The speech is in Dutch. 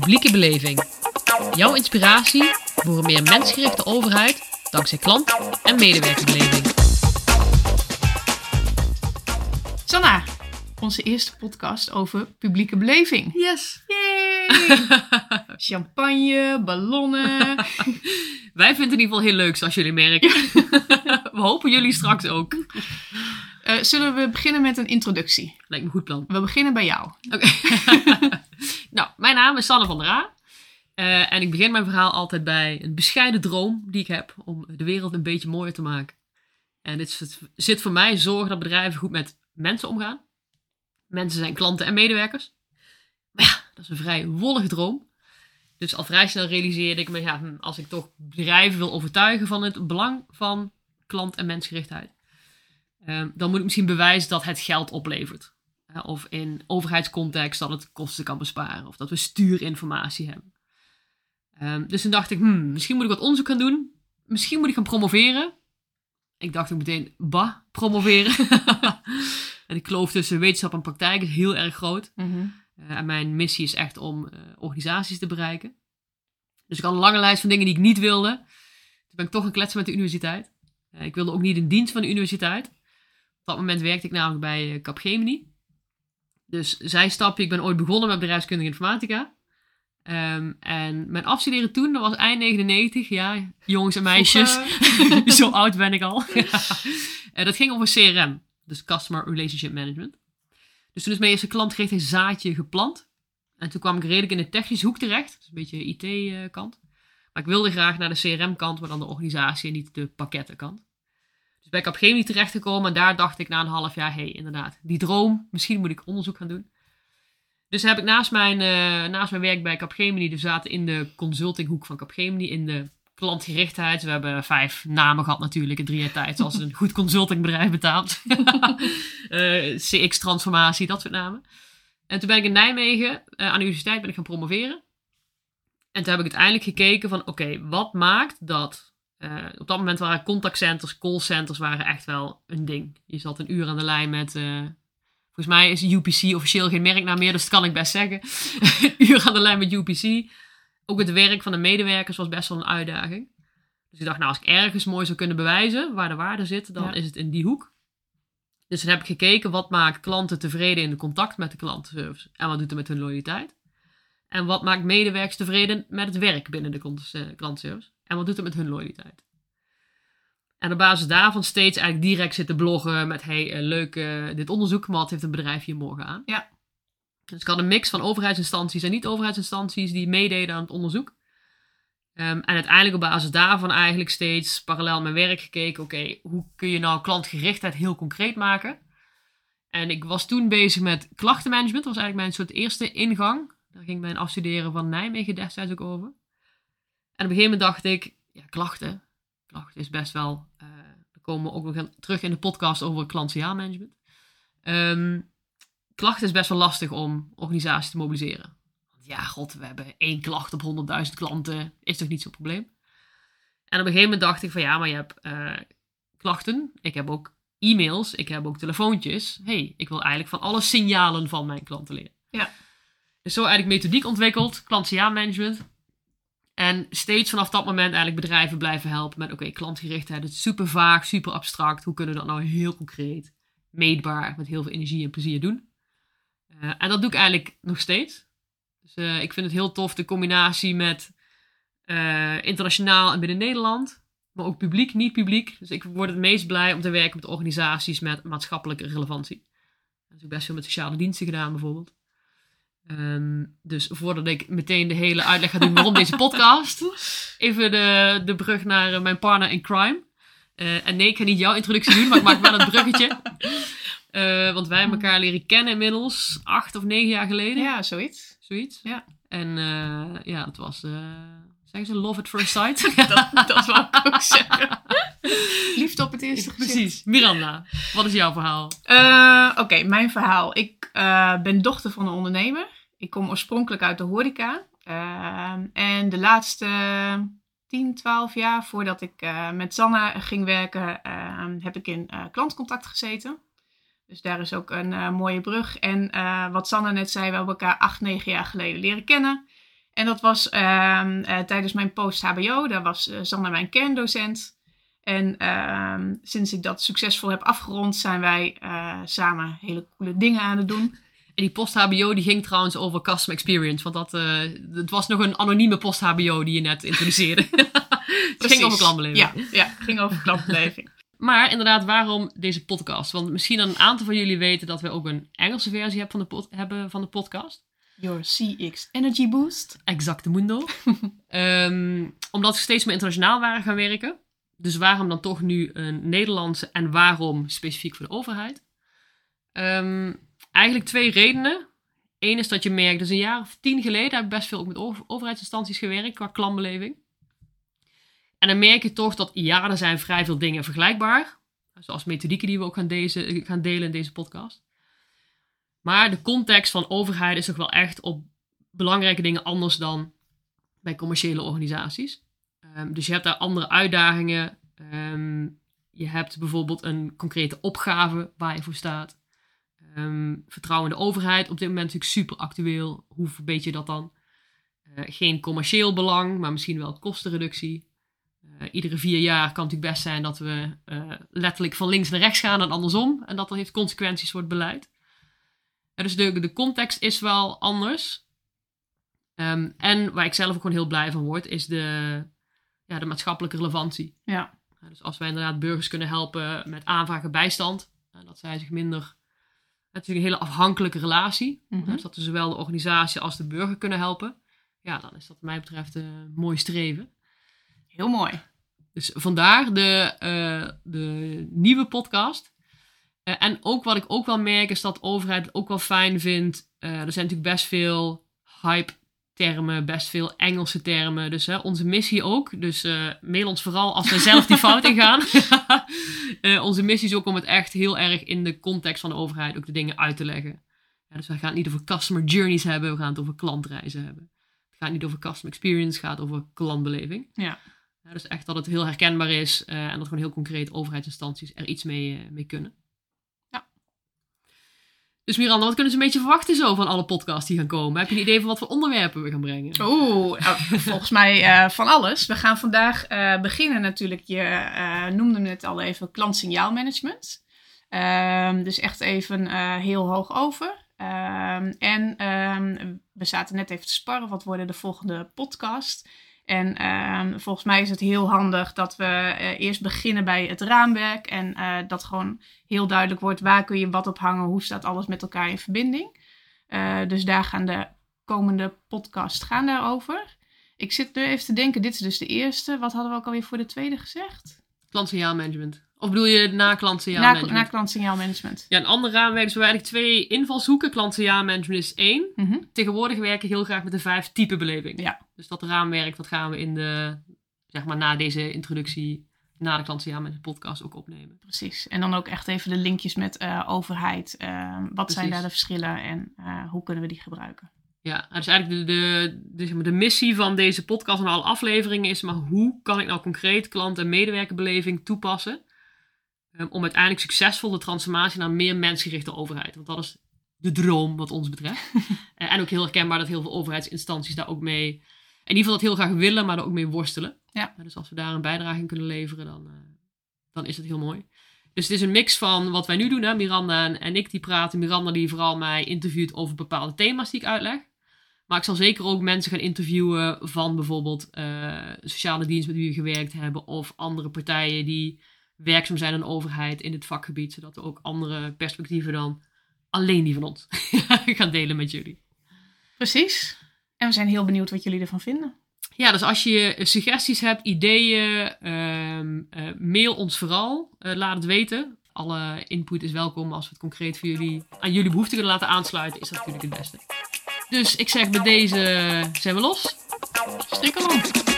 Publieke beleving. Jouw inspiratie voor een meer mensgerichte overheid dankzij klant- en medewerkerbeleving. Sanna, onze eerste podcast over publieke beleving. Yes! Yay! Champagne, ballonnen. Wij vinden het in ieder geval heel leuk, zoals jullie merken. We hopen jullie straks ook. Eh, zullen we beginnen met een introductie? Lijkt me een goed plan. We beginnen bij jou. Oké. Nou, mijn naam is Sanne van der A. Eh, en ik begin mijn verhaal altijd bij een bescheiden droom die ik heb om de wereld een beetje mooier te maken. En dit zit- zit voor mij zorgen dat bedrijven goed met mensen omgaan. Mensen zijn klanten en medewerkers. Maar ja, dat is een vrij wollige droom. Dus al vrij snel realiseerde ik me, ja, hm, als ik toch bedrijven wil overtuigen van het belang van klant- en mensgerichtheid, eh, dan moet ik misschien bewijzen dat het geld oplevert. Uh, Of in overheidscontext dat het kosten kan besparen. Of dat we stuurinformatie hebben. Ehm, dus toen dacht ik, hmm, misschien moet ik wat onderzoek gaan doen. Misschien moet ik gaan promoveren. Ik dacht ook meteen, bah, promoveren. en ik kloof tussen wetenschap en praktijk is heel erg groot. Eh, en mijn missie is echt om eh, organisaties te bereiken. Dus ik had een lange lijst van dingen die ik niet wilde. Toen ben ik toch gaan kletsen met de universiteit. Eh, ik wilde ook niet in dienst van de universiteit. Op dat moment werkte ik namelijk bij eh, Capgemini. Dus zijstapje, ik ben ooit begonnen met bedrijfskundige informatica. Ehm, en mijn afstuderen toen, dat was eind 99. Ja, jongens en meisjes. Zo oud ben ik al. Eh, dat ging over CRM. Dus Customer Relationship Management. Dus toen is mijn eerste klantgericht een zaadje geplant. En toen kwam ik redelijk in de technische hoek terecht. Dus een beetje IT-kant. Maar ik wilde graag naar de CRM-kant, maar dan de organisatie en niet de pakettenkant. Dus ben ik op Capgemini terechtgekomen en daar dacht ik na een half jaar, hé, hey, inderdaad, die droom, misschien moet ik onderzoek gaan doen. Dus heb ik naast mijn, eh, naast mijn werk bij Capgemini, dus zaten in de consultinghoek van Capgemini, in de klantgerichtheid. We hebben vijf namen gehad natuurlijk in drie jaar tijd, zoals een goed consultingbedrijf betaalt. Eh, CX-transformatie, dat soort namen. En toen ben ik in Nijmegen eh, aan de universiteit ben ik gaan promoveren. En toen heb ik uiteindelijk gekeken van, oké, wat maakt dat... eh, op dat moment waren contactcenters, callcenters waren echt wel een ding. Je zat een uur aan de lijn met... eh, volgens mij is UPC officieel geen merknaam meer, dus dat kan ik best zeggen. een uur aan de lijn met UPC. Ook het werk van de medewerkers was best wel een uitdaging. Dus ik dacht, nou, als ik ergens mooi zou kunnen bewijzen waar de waarde zit, dan Ja. is het in die hoek. Dus toen heb ik gekeken, wat maakt klanten tevreden in de contact met de klantenservice? En wat doet het met hun loyaliteit? En wat maakt medewerkers tevreden met het werk binnen de eh, klantenservice? En wat doet het met hun loyaliteit? En op basis daarvan steeds eigenlijk direct zitten bloggen met, hey, eh, leuk eh, dit onderzoek, maar wat heeft een bedrijf hier morgen aan? Ja. Dus ik had een mix van overheidsinstanties en niet-overheidsinstanties die meededen aan het onderzoek. Ehm, en uiteindelijk op basis daarvan eigenlijk steeds parallel mijn werk gekeken. Oké, hoe kun je nou klantgerichtheid heel concreet maken? En ik was toen bezig met klachtenmanagement. Dat was eigenlijk mijn soort eerste ingang. Daar ging mijn afstuderen van Nijmegen destijds ook over. En op een gegeven moment dacht ik, ja, klachten. Klachten is best wel... eh daar komen we ook nog terug in de podcast over klant-management. Ehm klachten is best wel lastig om organisaties te mobiliseren. Want ja, god, we hebben één klacht op 100.000 klanten. Is toch niet zo'n probleem? En op een gegeven moment dacht ik van ja, maar je hebt eh, klachten. Ik heb ook e-mails. Ik heb ook telefoontjes. hey, ik wil eigenlijk van alle signalen van mijn klanten leren. Ja. Dus zo eigenlijk methodiek ontwikkeld. Klant-management. En steeds vanaf dat moment eigenlijk bedrijven blijven helpen met oké, klantgerichtheid. Het is super vaag, super abstract. Hoe kunnen we dat nou heel concreet, meetbaar, met heel veel energie en plezier doen? Eh, en dat doe ik eigenlijk nog steeds. Dus eh, ik vind het heel tof de combinatie met eh, internationaal en binnen Nederland. Maar ook publiek, niet publiek. Dus ik word het meest blij om te werken met organisaties met maatschappelijke relevantie. Dat heb ik best veel met sociale diensten gedaan bijvoorbeeld. Ehm, dus voordat ik meteen de hele uitleg ga doen waarom deze podcast. Even de, de brug naar eh, mijn partner in crime. Eh, en nee, ik ga niet jouw introductie doen, maar ik maak wel een bruggetje. Eh, want wij hebben elkaar leren kennen inmiddels acht of negen jaar geleden. Ja, zoiets. Zoiets. Ja. En ja, het was, zeggen ze, love at first sight? Dat, dat wou ik ook zeggen. Liefde op het eerste gezicht. Precies. Miranda, wat is jouw verhaal? Oké, mijn verhaal. Ik ben dochter van een ondernemer. Ik kom oorspronkelijk uit de horeca. Ehm, en de laatste 10, 12 jaar voordat ik eh, met Sanna ging werken, ehm, heb ik in eh, klantcontact gezeten. Dus daar is ook een eh, mooie brug. En wat Sanna net zei, we hebben elkaar acht, negen jaar geleden leren kennen. En dat was ehm, eh, tijdens mijn post-HBO. Daar was Sander mijn kerndocent. En sinds ik dat succesvol heb afgerond, zijn wij samen hele coole dingen aan het doen. En die post-HBO die ging trouwens over custom experience. Want dat, het was nog een anonieme post-HBO die je net introduceerde. het ging over klantbeleving. Ja, ja, ging over klantbeleving. Maar inderdaad, waarom deze podcast? Want misschien een aantal van jullie weten dat we ook een Engelse versie hebben van de, hebben van de podcast. Your CX Energy Boost. Exacte mundo. um, omdat we steeds meer internationaal waren gaan werken. Dus waarom dan toch nu een Nederlandse en waarom specifiek voor de overheid? Um, eigenlijk twee redenen. Eén is dat je merkt, dus een jaar of tien geleden heb ik best veel ook met overheidsinstanties gewerkt qua klantbeleving. En dan merk je toch dat ja, er zijn vrij veel dingen vergelijkbaar. Zoals methodieken die we ook gaan, deze, gaan delen in deze podcast. Maar de context van overheid is toch wel echt op belangrijke dingen anders dan bij commerciële organisaties. Um, dus je hebt daar andere uitdagingen. Um, je hebt bijvoorbeeld een concrete opgave waar je voor staat. Um, vertrouwen in de overheid, op dit moment natuurlijk super actueel. Hoe verbeter je dat dan? Uh, geen commercieel belang, maar misschien wel kostenreductie. Uh, iedere vier jaar kan het natuurlijk best zijn dat we uh, letterlijk van links naar rechts gaan en andersom. En dat dat heeft consequenties voor het beleid. Dus de, de context is wel anders. Um, en waar ik zelf ook gewoon heel blij van word, is de, ja, de maatschappelijke relevantie. Ja. dus als wij inderdaad burgers kunnen helpen met aanvragen bijstand, dat zij zich minder. Het is natuurlijk een hele afhankelijke relatie. Mm -hmm. Dus dat we zowel de organisatie als de burger kunnen helpen. Ja, dan is dat wat mij betreft een mooi streven. Heel mooi. Dus vandaar de, uh, de nieuwe podcast. Uh, en ook wat ik ook wel merk is dat de overheid het ook wel fijn vindt. Uh, er zijn natuurlijk best veel hype termen, best veel Engelse termen. Dus onze missie ook. Dus mail ons vooral als wij zelf die fout ingaan. onze missie is ook om het echt heel erg in de context van de overheid ook de dingen uit te leggen. Ja, dus we gaan het niet over customer journeys hebben, we gaan het over klantreizen hebben. Het gaat niet over customer experience, het gaat over klantbeleving. Ja. Ja, dus echt dat het heel herkenbaar is uh, en dat gewoon heel concreet overheidsinstanties er iets mee, uh, mee kunnen. Dus Miranda, wat kunnen ze een beetje verwachten zo van alle podcasts die gaan komen? Heb je een idee van wat voor onderwerpen we gaan brengen? Oeh, uh, volgens mij uh, van alles. We gaan vandaag beginnen natuurlijk, je noemde het al even, klantsignaalmanagement. Ehm, dus echt even heel hoog over. Um, en um, we zaten net even te sparren, wat worden de volgende podcast? En um, volgens mij is het heel handig dat we uh, eerst beginnen bij het raamwerk. En uh, dat gewoon heel duidelijk wordt waar kun je wat op hangen, hoe staat alles met elkaar in verbinding. Uh, dus daar gaan de komende podcast gaan daarover. Ik zit nu even te denken, dit is dus de eerste. Wat hadden we ook alweer voor de tweede gezegd? Klantsignaalmanagement. Of bedoel je na klantsignaalmanagement? Na, na klantsignaalmanagement. Ja, een ander raamwerk. Dus we hebben eigenlijk twee invalshoeken. Klantsignaalmanagement is één. Mm -hmm. Tegenwoordig werken heel graag met de vijf type beleving. Ja. Dus dat raamwerk, dat gaan we in de, zeg maar na deze introductie, na de klantsignaalmanagement podcast ook opnemen. Precies. En dan ook echt even de linkjes met uh, overheid. Uh, wat Precies. zijn daar de verschillen en uh, hoe kunnen we die gebruiken? Ja, dus eigenlijk de, de, de, zeg maar, de missie van deze podcast en alle afleveringen is maar hoe kan ik nou concreet klant- en medewerkerbeleving toepassen um, om uiteindelijk succesvol de transformatie naar meer mensgerichte overheid. Want dat is de droom wat ons betreft. en ook heel herkenbaar dat heel veel overheidsinstanties daar ook mee, in ieder geval dat heel graag willen, maar er ook mee worstelen. Ja. dus als we daar een bijdrage in kunnen leveren, dan, uh, dan is het heel mooi. Dus het is een mix van wat wij nu doen. Hè? Miranda en, en ik die praten. Miranda die vooral mij interviewt over bepaalde thema's die ik uitleg. Maar ik zal zeker ook mensen gaan interviewen van bijvoorbeeld sociale dienst met wie we gewerkt hebben. Of andere partijen die werkzaam zijn aan de overheid in het vakgebied. Zodat we ook andere perspectieven dan alleen die van ons gaan delen met jullie. Precies. En we zijn heel benieuwd wat jullie ervan vinden. Ja, dus als je suggesties hebt, ideeën, uh, uh, mail ons vooral. Uh, laat het weten. Alle input is welkom. Als we het concreet voor jullie, aan jullie behoeften kunnen laten aansluiten, is dat natuurlijk het beste. Dus ik zeg bij deze zijn we los. Strikkelom.